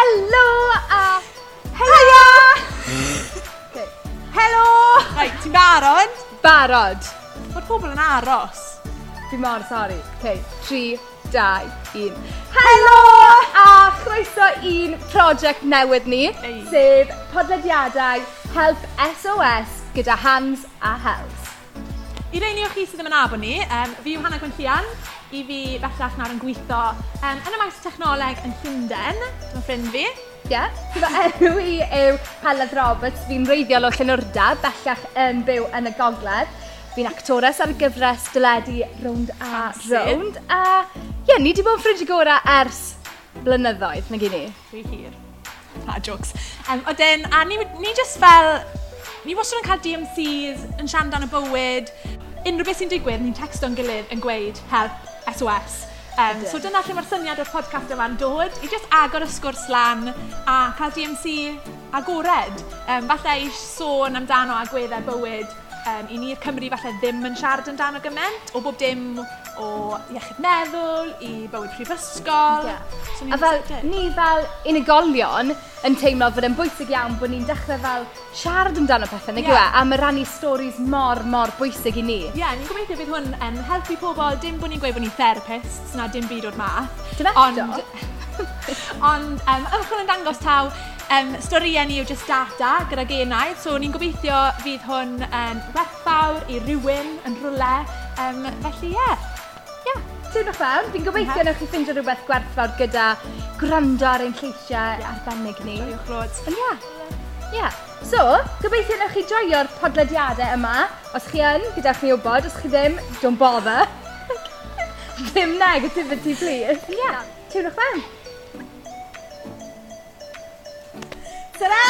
Helo a... Heia! okay. Helo! Right, ti'n barod? Barod. Fod pobl yn aros. Fi mor sori. Okay. 3, 2, 1. Helo! A chroeso i'n prosiect newydd ni, Ei. sef podlediadau Help SOS gyda Hans a Hels. I reini o chi sydd ddim yn abo ni, um, fi yw Hannah Gwynllian, i fi bellach nawr yn gweithio um, yn y maes technoleg yn Llundain, dyma ffrind fi. Ie, yeah. so enw i yw Heledd Roberts, fi'n reiddiol o Llynwrda, bellach yn byw yn y gogledd. Fi'n actores ar y gyfres dyledu rownd a ah, rownd. A ie, yeah, ni wedi bod yn ffrind i gora ers blynyddoedd, na gini. Rwy hir. Na, jokes. Um, Oedden, a ni, ni just fel ni wastad yn cael DMCs yn siarad dan y bywyd. Unrhyw beth sy'n digwydd, ni'n texto'n gilydd yn gweud help, SOS. Um, so dyna lle mae'r syniad o'r podcast yma'n dod, i just agor y sgwrs lan a cael DMC agored. Um, falle i sôn amdano agweddau bywyd um, i ni'r Cymru falle ddim yn siarad amdano gyment, o bob dim o iechyd meddwl, i bywyd prifysgol. Yeah. So, a fel, ni fel unigolion yn teimlo fod yn bwysig iawn bod ni'n dechrau fel siarad amdano pethau, nag yeah. yw e? A mae rannu storys mor, mor bwysig i ni. Ie, yeah, ni'n gobeithio bydd hwn yn um, helpu pobl, dim bod ni'n gweud bod ni'n therapists, na dim byd o'r math. Dim eto? Ond, ond um, ymchwil yn dangos taw, um, storïau ni yw just data gyda genaidd, so ni'n gobeithio fydd hwn yn werthfawr i rywun yn rhywle. Um, felly ie, yeah. yeah. tiwnwch fewn. Fi'n gobeithio mhm. newch chi ffeindio rhywbeth gwerthfawr gyda gwrando ar ein lleisiau yeah. arbennig ni. Doriwch rod. Ond ie. Ie. So, gobeithio newch chi joio'r podlediadau yma. Os chi yn, gyda'ch ni wybod. Os chi ddim, don't bother. ddim negativity, please. Ie. Yeah. Tiwnwch fewn. ¡Será!